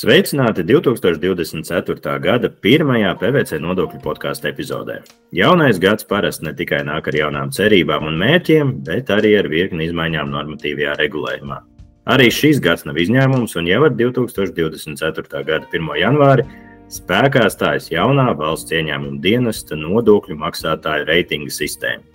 Sveicināti 2024. gada pirmajā PVC nodokļu podkāstu epizodē. Jaunais gads parasti ne tikai nāk ar jaunām cerībām un mērķiem, bet arī ar virkni izmaiņām normatīvajā regulējumā. Arī šis gads nav izņēmums, un jau ar 2024. gada 1. janvāri spēkā stājas jaunā valsts ieņēmuma dienesta nodokļu maksātāju reitinga sistēma.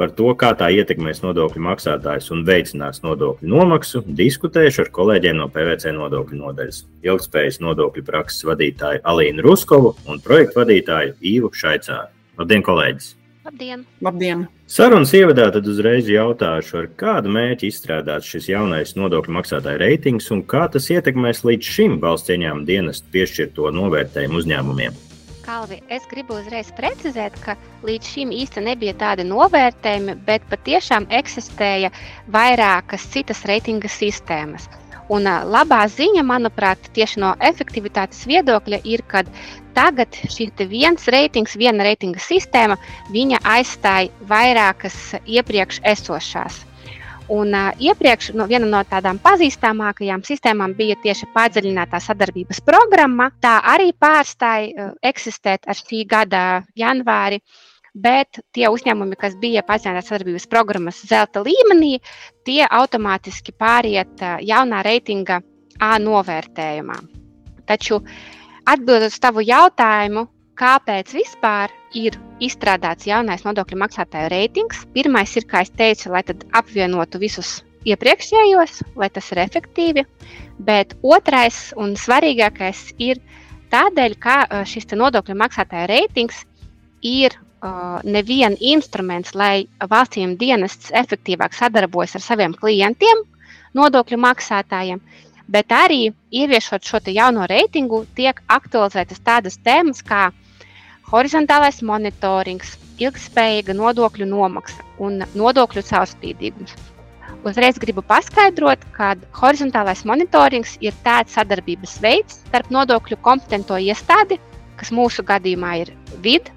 Par to, kā tā ietekmēs nodokļu maksātājus un veicinās nodokļu nomaksu, diskutējuši ar kolēģiem no PVC nodokļu nodaļas. Ilgspējas nodokļu prakses vadītāju Alīnu Ruskovu un projektu vadītāju Īvu Šaicāru. Labdien, kolēģis! Labdien! Labdien. Sarunas ievadā tad uzreiz jautāšu, ar kādu mērķi izstrādāts šis jaunais nodokļu maksātāju reitings un kā tas ietekmēs līdz šim valsts ieņēmuma dienestu piešķirto novērtējumu uzņēmumiem. Kalvi, es gribu uzreiz precizēt, ka līdz šim īstenībā nebija tādi novērtējumi, bet patiešām eksistēja vairākas citas reitinga sistēmas. Un labā ziņa, manuprāt, tieši no efektivitātes viedokļa ir, ka tagad šis viens reitings, viena reitinga sistēma, viņa aizstāja vairākas iepriekš esošās. Un, uh, iepriekš no, viena no tādām pazīstamākajām sistēmām bija tieši padziļinātā sadarbības programma. Tā arī pārstāja uh, eksistēt ar šī gada janvāri. Bet tie uzņēmumi, kas bija padziļinātās sadarbības programmas zelta līmenī, tie automātiski pāriet uh, jaunā reitinga A novērtējumā. Taču atbildot uz tavu jautājumu, kāpēc vispār ir izstrādāts jaunais nodokļu maksātāju reitings. Pirmais ir, kā jau teicu, lai apvienotu visus iepriekšējos, lai tas ir efektīvi. Bet otrais un svarīgākais ir tādēļ, ka šis nodokļu maksātāja reitings ir uh, neviena instruments, lai valstīm dienests efektīvāk sadarbojas ar saviem klientiem, nodokļu maksātājiem, bet arī ieviešot šo jauno reitingu, tiek aktualizētas tādas tēmas kā horizontālais monitorings, ilgspējīga nodokļu nomaksa un nodokļu caurspīdīgums. Uzreiz gribu paskaidrot, ka horizontālais monitorings ir tāds sadarbības veids starp nodokļu kompetento iestādi, kas mūsu gadījumā ir vidi,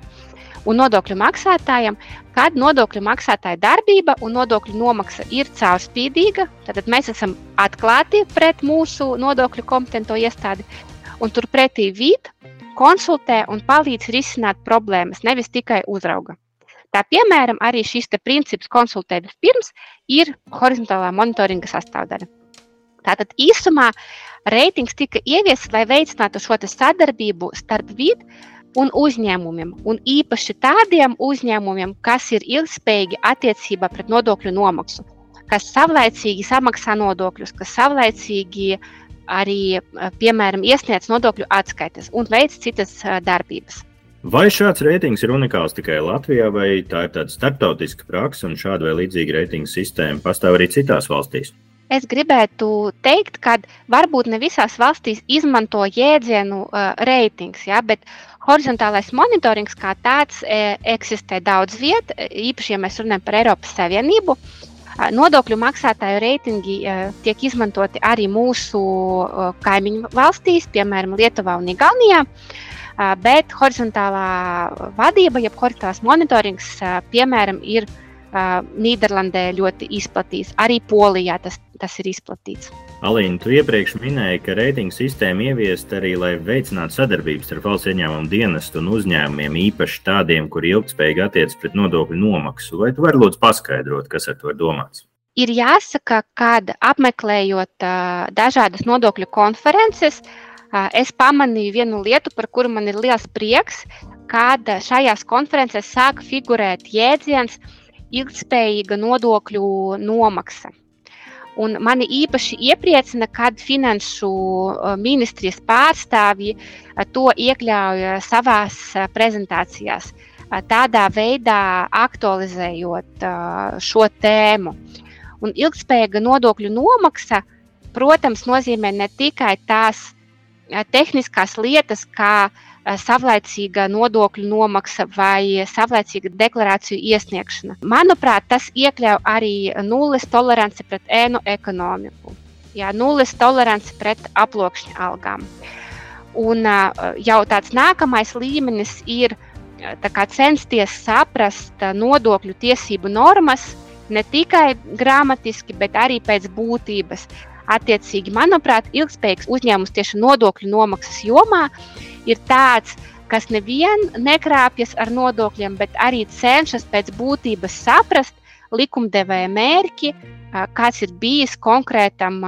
un nodokļu maksātājiem, kad nodokļu maksātāja darbība un nodokļu nomaksa ir caurspīdīga. Tad mēs esam atklāti pret mūsu nodokļu kompetento iestādi, un turpretī vidi konsultē un palīdz risināt problēmas, nevis tikai uzrauga. Tā piemēram, arī šis princips konsultēt vispirms ir horizontālā monitoringa sastāvdaļa. Tātad īsumā reitings tika ieviests, lai veicinātu šo sadarbību starp vidi un uzņēmumiem, un īpaši tādiem uzņēmumiem, kas ir ilgspējīgi attiecībā pret nodokļu nomaksu, kas savlaicīgi samaksā nodokļus, kas savlaicīgi uh, arī, piemēram, iesniedz nodokļu atskaites un veic citas darbības. Vai šāds reitings ir unikāls tikai Latvijā, vai tā ir tāda starptautiska praksa, un šāda vai līdzīga reitinga sistēma pastāv arī citās valstīs? Es gribētu teikt, ka varbūt ne visās valstīs izmanto jēdzienu uh, reitings, ja, bet horizontālais monitorings kā tāds e, eksistē daudz vietā, īpaši, ja mēs runājam par Eiropas Savienību. Uh, Nodokļu maksātāju reitingi tiek izmantoti arī mūsu kaimiņu valstīs, piemēram, Lietuvā un Igaunijā. Bet horizontālā vadība, jeb horizontālās monitorings, piemēram, ir Nīderlandē ļoti izplatīts. Arī Polijā tas, tas ir izplatīts. Alīna, tu iepriekš minēji, ka reitingu sistēma ieviest arī, lai veicinātu sadarbības ar valsts ieņēmumu dienestu un uzņēmumiem, īpaši tādiem, kuri ilgspējīgi attiecas pret nodokļu nomaksu. Vai tu vari lūdzu paskaidrot, kas ar to ir domāts? Ir jāsaka, ka apmeklējot uh, dažādas nodokļu konferences, uh, es pamanīju vienu lietu, par kuru man ir liels prieks, kad šajās konferencēs sāk figurēt jēdziens ilgspējīga nodokļu nomaksa. Un mani īpaši iepriecina, kad finanšu ministrijas pārstāvji to iekļauj savā prezentācijās, tādā veidā aktualizējot šo tēmu. Un ilgspējīga nodokļu nomaksa, protams, nozīmē ne tikai tās tehniskās lietas, kā uh, savlaicīga nodokļu nomaksa vai savlaicīga deklarāciju iesniegšana. Manuprāt, tas iekļauj arī nulles toleranci pret ēnu ekonomiku, jā, nulles toleranci pret aploksņa algām. Un eh, jau tāds nākamais līmenis ir eh, censties saprast nodokļu tiesību normas ne tikai gramatiski, bet arī pēc būtības. Attiecīgi, manuprāt, ilgspējīgs uzņēmums tieši nodokļu nomaksas jomā ir tāds, kas nevien nekrāpjas ar nodokļiem, bet arī cenšas pēc būtības saprast likumdevēja mērķi, kāds ir bijis konkrētam,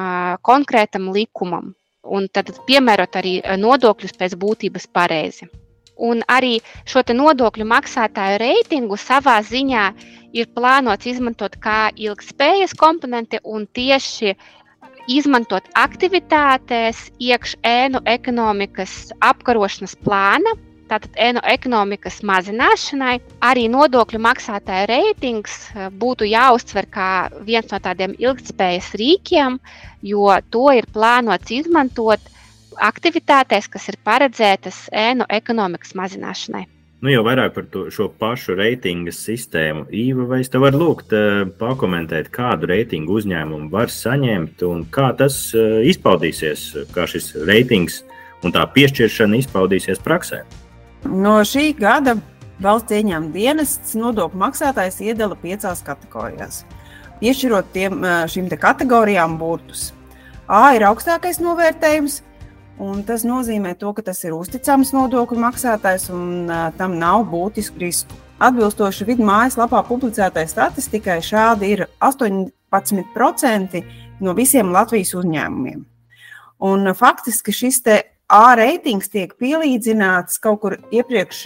konkrētam likumam, un tad piemērot arī nodokļus pēc būtības pareizi. Un arī šo nodokļu maksātāju reitingu savā ziņā ir plānots izmantot kā ilgspējas komponenti un tieši izmantot aktivitātēs iekš ēnu ekonomikas apkarošanas plāna, tātad ēnu ekonomikas mazināšanai. Arī nodokļu maksātāja reitings eh, būtu jāuztver kā viens no tādiem ilgspējas rīkiem, jo to ir plānots izmantot aktivitātēs, kas ir paredzētas ēnu ekonomikas mazināšanai. Nu, jau vairāk par to, šo pašu reitingu sistēmu. Īva, vai es te varu lūgt, uh, pakomentēt, kādu reitingu uzņēmumu var saņemt un kā tas uh, izpaudīsies, kā šis reitings un tā piešķiršana izpaudīsies praksē? No šī gada valsts ieņēmuma dienests nodokļu maksātājs iedala piecās kategorijās. Piešķirot tiem, uh, šīm kategorijām burtus. A ir augstākais novērtējums, Un tas nozīmē, to, ka tas ir uzticams nodokļu maksātājs un uh, tam nav būtisku risku. Atbilstoši vidu mājaslapā publicētai statistikai, šādi ir 18% no visiem Latvijas uzņēmumiem. Un, uh, faktiski šis A reitings tiek pielīdzināts kaut kur iepriekš,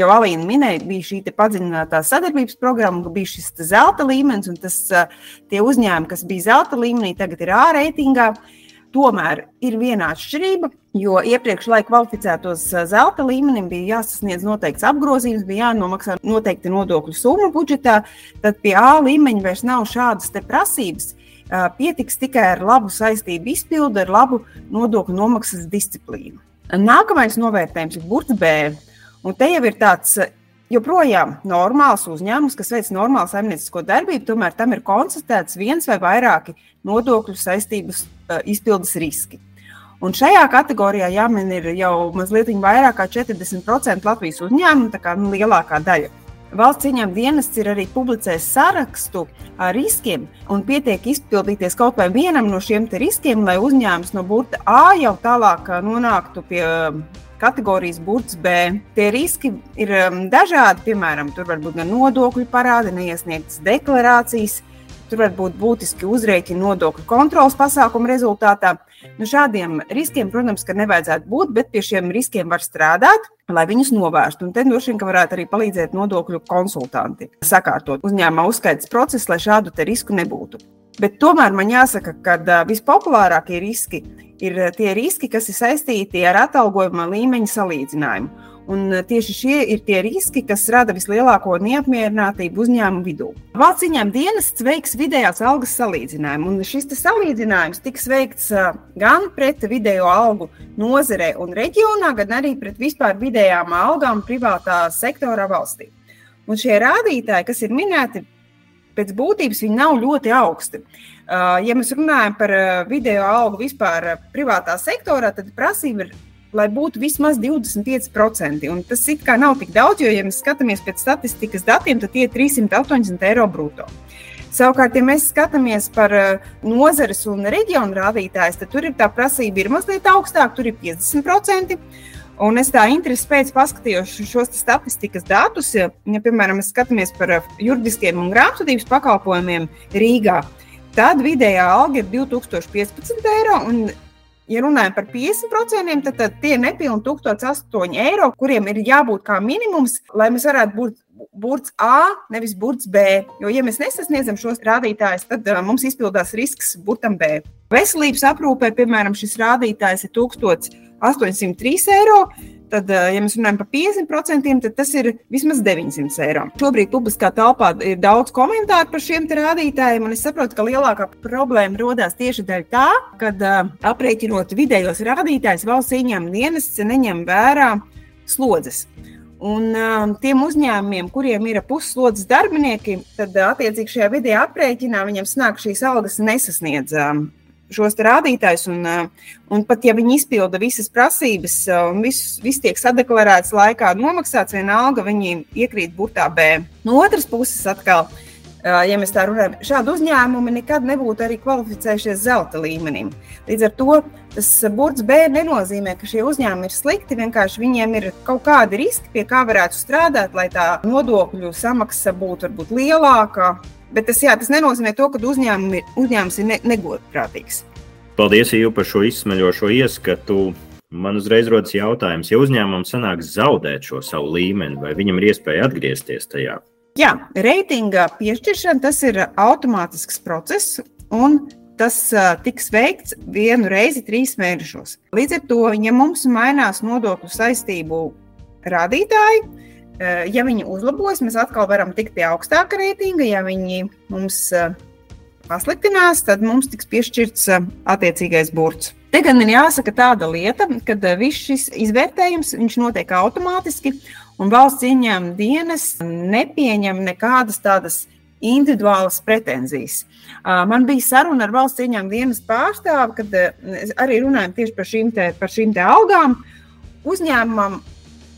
jau Alīna minēja, bija šī padziļinātā sadarbības programma, bija šis zelta līmenis, un tas, tie uzņēmumi, kas bija zelta līmenī, tagad ir A reitingā. Uh, Tomēr ir viena atšķirība, jo iepriekš, lai kvalificētos zelta līmenim, bija jāsasniedz noteikts apgrozījums, bija jānomaksā noteikti nodokļu summa budžetā. Tad pie A līmeņa vairs nav šādas prasības. Pietiks tikai ar labu saistību izpildi, ar labu nodokļu nomaksas disciplīnu. Nākamais novērtējums ir burts B. Un te jau ir tāds joprojām normāls uzņēmums, kas veic normālu saimniecisko darbību, tomēr tam ir konstatēts viens vai vairāki nodokļu saistības uh, izpildes riski. Un šajā kategorijā jāmin ir jau mazliet vairāk kā 40% Latvijas uzņēmumu, tā kā nu, lielākā daļa. Valsts ieņēmuma dienests ir arī publicējis sarakstu ar riskiem, un pietiek izpildīties kaut vai vienam no šiem riskiem, lai uzņēmums no burta A jau tālāk nonāktu pie kategorijas burts B. Tie riski ir um, dažādi, piemēram, tur var būt gan nodokļu parādi, neiesniegtas deklarācijas, tur var būt būtiski uzrēķini nodokļu kontrolas pasākumu rezultātā. Nu, šādiem riskiem, protams, ka nevajadzētu būt, bet pie šiem riskiem var strādāt, lai viņus novērstu. Un te droši vien varētu arī palīdzēt nodokļu konsultanti, sakārtot uzņēmuma uzskaitas procesu, lai šādu risku nebūtu. Bet tomēr man jāsaka, ka vispopulārākie riski ir tie riski, kas ir saistīti ar atalgojuma līmeņa salīdzinājumu. Un tieši šie ir tie riski, kas rada vislielāko neapmierinātību uzņēmumu vidū. Valsts ieņēmuma dienests veiks vidējās algas salīdzinājumu, un šis salīdzinājums tiks veikts gan pret vidējo algu nozarē un reģionā, gan arī pret vispār vidējām algām privātā sektorā valstī. Un šie rādītāji, kas ir minēti, pēc būtības viņi nav ļoti augsti. Ja mēs runājam par video algu vispār privātā sektorā, tad prasība ir lai būtu vismaz 25%. Un tas it kā nav tik daudz, jo, ja mēs skatāmies pēc statistikas datiem, tad tie ir 380 eiro brutto. Savukārt, ja mēs skatāmies par uh, nozares un reģionu rādītājus, tad tur ir tā prasība ir mazliet augstāka, tur ir 50%. Un es tā interesi pēc paskatījos šos statistikas datus, ja, ja piemēram, mēs skatāmies par uh, juridiskiem un grāmatvedības pakalpojumiem Rīgā, tad vidējā alga ir 2015 eiro, un Ja runājam par 50%, tad, tad tie ir nepilni 1008 eiro, kuriem ir jābūt kā minimums, lai mēs varētu būt burts A, nevis burts B. Jo, ja mēs nesasniedzam šos rādītājus, tad uh, mums izpildās risks burtam B. Veselības aprūpē, piemēram, šis rādītājs ir 1803 eiro. Tad, eh, ja mēs runājam par 50%, tad tas ir vismaz 900 eiro. Šobrīd publiskā telpā ir daudz komentāru par šiem rādītājiem, un es saprotu, ka lielākā problēma rodas tieši dēļ tā, ka uh, aprēķinot vidējos rādītājus, valsts ieņēmuma dienests neņem vērā slodzes. Un uh, tiem uzņēmumiem, kuriem ir pusslodzes darbinieki, tad uh, attiecīgi šajā vidējā aprēķinā viņiem snāk šīs algas nesasniedz uh, šos rādītājus, un, eh, un pat ja viņi izpilda visas prasības eh, un viss, viss tiek sadeklarēts laikā, nomaksāts vienalga, viņi iekrīt burtā B. No otras puses, atkal ja mēs tā runājam, šādi uzņēmumi nekad nebūtu arī kvalificējušies zelta līmenim. Līdz ar to tas burts B nenozīmē, ka šie uzņēmumi ir slikti. Vienkārši viņiem ir kaut kādi riski, pie kā varētu strādāt, lai tā nodokļu samaksa būtu varbūt lielāka. Bet tas, jā, tas nenozīmē to, ka uzņēmumi, uzņēmums ir ne, negodprātīgs. Paldies, Ivo, par šo izsmeļošo ieskatu. Man uzreiz rodas jautājums, ja uzņēmumam sanāks zaudēt šo savu līmeni, vai viņam ir iespēja atgriezties tajā? Jā, reitinga piešķiršana tas ir automātisks process, un tas uh, tiks veikts vienu reizi trīs mēnešos. Līdz ar to, ja mums mainās nodokļu saistību rādītāji, uh, ja viņi uzlabojas, mēs atkal varam tikt pie augstāka reitinga. Ja viņi mums uh, pasliktinās, tad mums tiks piešķirts attiecīgais burts. Te gan ir jāsaka tāda lieta, ka viss šis izvērtējums notiek automātiski, un valsts ieņēmuma dienas nepieņem nekādas tādas individuālas pretenzijas. Man bija saruna ar valsts ieņēmuma dienas pārstāvi, kad arī runājam tieši par šīm, te, par šīm te algām. Uzņēmumam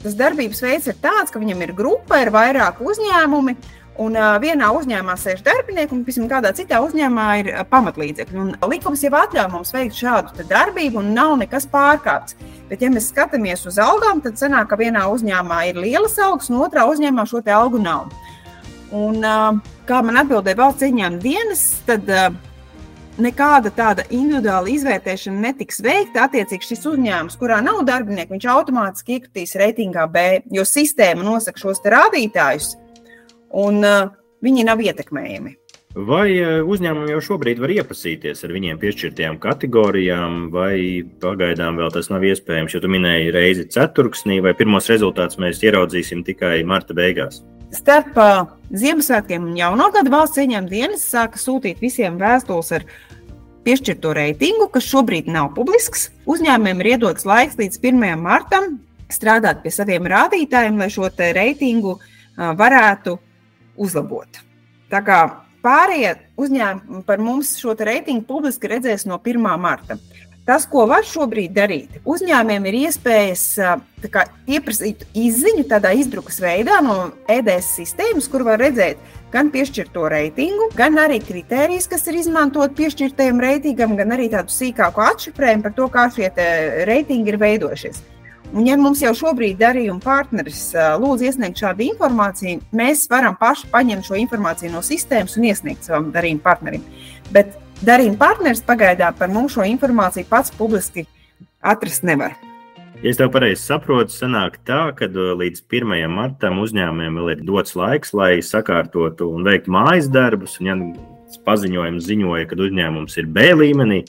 tas darbības veids ir tāds, ka viņam ir grupa, ir vairāki uzņēmumi, Un uh, vienā uzņēmumā sēž darbinieki, un piemēram, kādā citā uzņēmumā ir uh, pamatlīdzekļi. Un likums jau atļauj mums veikt šādu darbību, un nav nekas pārkāpts. Bet, ja mēs skatāmies uz algām, tad sanāk, ka vienā uzņēmumā ir lielas algas, un otrā uzņēmumā šo algu nav. Un, uh, kā man atbildēja valsts ieņēmuma dienas, tad uh, nekāda tāda individuāla izvērtēšana netiks veikta. Attiecīgi, šis uzņēmums, kurā nav darbinieku, viņš automātiski iekritīs reitingā B, jo sistēma nosaka šos rādītājus un uh, viņi nav ietekmējami. Vai uh, uzņēmumi jau šobrīd var iepazīties ar viņiem piešķirtajām kategorijām, vai pagaidām vēl tas nav iespējams? Jo tu minēji reizi ceturksnī, vai pirmos rezultātus mēs ieraudzīsim tikai marta beigās? Starp uh, Ziemassvētkiem un Jauno gadu valsts ieņēmuma dienas sāka sūtīt visiem vēstules ar piešķirto reitingu, kas šobrīd nav publisks. Uzņēmumiem ir iedots laiks līdz 1. martam strādāt pie saviem rādītājiem, lai šo reitingu uh, varētu uzlabot. Tā kā pārējie uzņēmumi par mums šo reitingu publiski redzēs no 1. marta. Tas, ko var šobrīd darīt, uzņēmējiem ir iespējas kā, pieprasīt izziņu tādā izdrukas veidā no EDS sistēmas, kur var redzēt gan piešķirto reitingu, gan arī kritērijas, kas ir izmantot piešķirtajam reitingam, gan arī tādu sīkāku atšifrējumu par to, kā šie reitingi ir veidojušies. Un, ja mums jau šobrīd darījuma partneris lūdz iesniegt šādu informāciju, mēs varam paši paņemt šo informāciju no sistēmas un iesniegt savam darījuma partnerim. Bet darījuma partneris pagaidām par mums šo informāciju pats publiski atrast nevar. Ja es tev pareizi saprotu, sanāk tā, ka līdz 1. martam uzņēmumiem vēl ir dots laiks, lai sakārtotu un veiktu mājas darbus. Un, ja paziņojums ziņoja, ka uzņēmums ir B līmenī,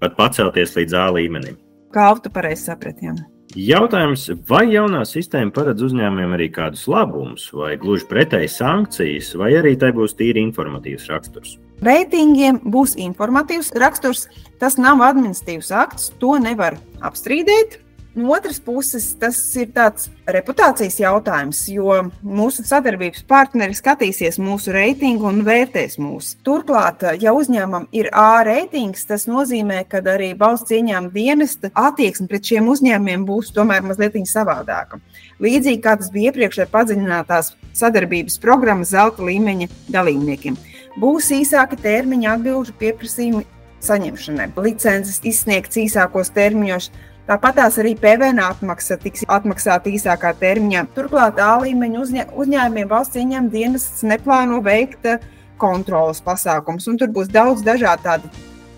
pat pacelties līdz A līmenim. Kā auto pareizi sapratījām? Jautājums, vai jaunā sistēma paredz uzņēmumiem arī kādus labumus, vai gluži pretēji sankcijas, vai arī tai būs tīri informatīvs raksturs? Reitingiem būs informatīvs raksturs. Tas nav administratīvs akts, to nevar apstrīdēt. No otras puses, tas ir tāds reputācijas jautājums, jo mūsu sadarbības partneri skatīsies mūsu reitingu un vērtēs mūs. Turklāt, ja uzņēmumam ir A reitings, tas nozīmē, ka arī valsts ieņēmuma dienesta attieksme pret šiem uzņēmumiem būs tomēr mazliet savādāka. Līdzīgi kā tas bija iepriekš ar padziļinātās sadarbības programmas zelta līmeņa dalībniekiem. Būs īsāki termiņi atbildžu pieprasījumu saņemšanai, licences izsniegts īsākos termiņos Tāpat arī PVN atmaksa tiks atmaksāta īsākā termiņā. Turklāt A līmeņa uzņē, uzņēmumiem valsts ieņēmuma dienests neplāno veikt eh, kontrolas pasākums, un tur būs daudz dažādu tādu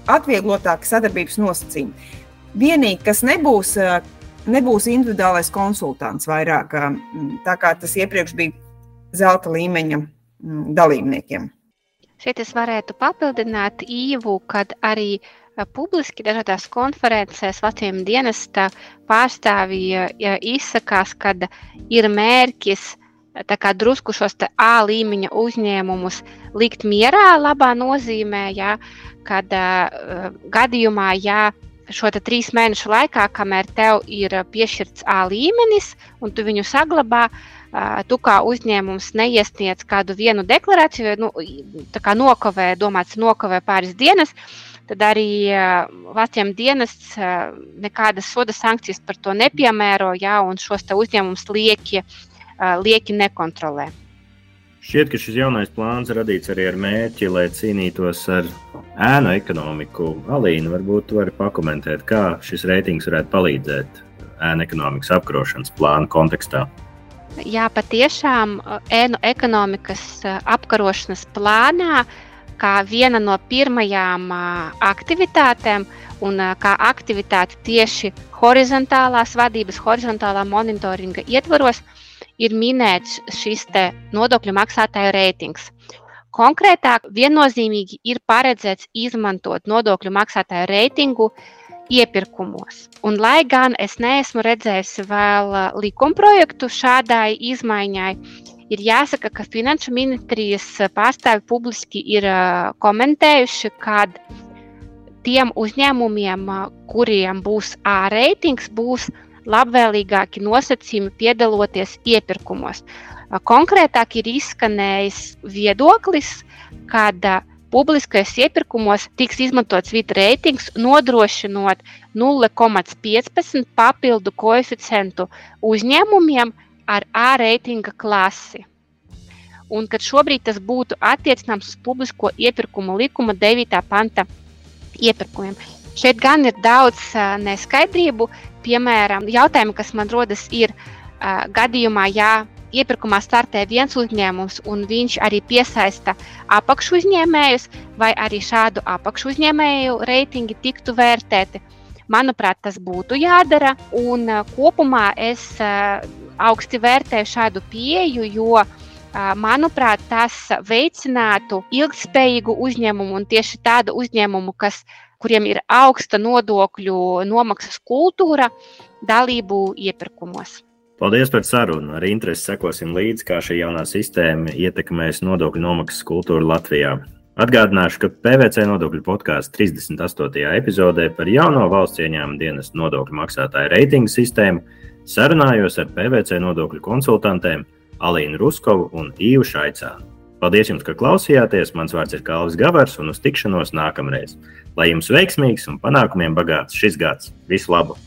atvieglotāku sadarbības nosacījumu. Vienīgi, kas nebūs, eh, nebūs individuālais konsultants vairāk, eh, tā kā tas iepriekš bija zelta līmeņa mm, dalībniekiem. Šeit es varētu papildināt īvu, kad arī uh, publiski dažādās konferencēs Latvijas dienesta pārstāvji izsakās, ka ir mērķis drusku šos A līmeņa uzņēmumus likt mierā, labā nozīmē, ja, kad uh, gadījumā, ja šo trīs mēnešu laikā, kamēr tev ir piešķirts A līmenis un tu viņu saglabā, uh, tu kā uzņēmums neiesniedz kādu vienu deklarāciju, nu, kā nokavē, domāts, nokavē pāris dienas, tad arī Latvijas dienests nekādas soda sankcijas par to nepiemēro, jā, un šos uzņēmumus lieki, lieki nekontrolē. Šķiet, ka šis jaunais plāns radīts arī ar mērķi, lai cīnītos ar ēnu ekonomiku. Alīna, varbūt tu vari pakomentēt, kā šis reitings varētu palīdzēt ēnu ekonomikas apkarošanas plānu kontekstā. Jā, patiešām ēnu ekonomikas apkarošanas plānā, kā viena no pirmajām aktivitātēm, un kā aktivitāte tieši horizontālās vadības, horizontālā monitoringa ietvaros, ir minēts šis nodokļu maksātāju reitings. Konkrētāk, viennozīmīgi ir paredzēts izmantot nodokļu maksātāju reitingu iepirkumos. Un, lai gan es neesmu redzējusi vēl likumprojektu šādai izmaiņai, ir jāsaka, ka Finanšu ministrijas pārstāvi publiski ir komentējuši, ka tiem uzņēmumiem, kuriem būs A reitings, būs labvēlīgāki nosacījumi piedaloties iepirkumos. Konkrētāk ir izskanējis viedoklis, kad publiskais iepirkumos tiks izmantots vīta reitings, nodrošinot 0,15 papildu koeficientu uzņēmumiem ar A reitinga klasi. Un kad šobrīd tas būtu attiecināms uz publisko iepirkumu likuma 9. panta iepirkumiem. Šeit gan ir daudz neskaidrību, piemēram, jautājumi, kas man rodas, ir uh, gadījumā, ja iepirkumā startē viens uzņēmums un viņš arī piesaista apakšu uzņēmējus, vai arī šādu apakšu uzņēmēju reitingi tiktu vērtēti. Manuprāt, tas būtu jādara, un kopumā es augsti vērtēju šādu pieeju, jo manuprāt, tas veicinātu ilgspējīgu uzņēmumu un tieši tādu uzņēmumu, kas kuriem ir augsta nodokļu nomaksas kultūra, dalību iepirkumos. Paldies par sarunu. Ar interesi sekosim līdzi, kā šī jaunā sistēma ietekmēs nodokļu nomaksas kultūru Latvijā. Atgādināšu, ka PVC nodokļu podkāstu 38. epizodē par jauno valsts ieņēmuma dienas nodokļu maksātāju reitingu sistēmu sarunājos ar PVC nodokļu konsultantiem Alīnu Ruskovu un Īvu Šaicānu. Paldies jums, ka klausījāties. Mans vārds ir Kalvis Gavars, un uz tikšanos nākamreiz. Lai jums veiksmīgs un panākumiem bagāts šis gads. Visu labu!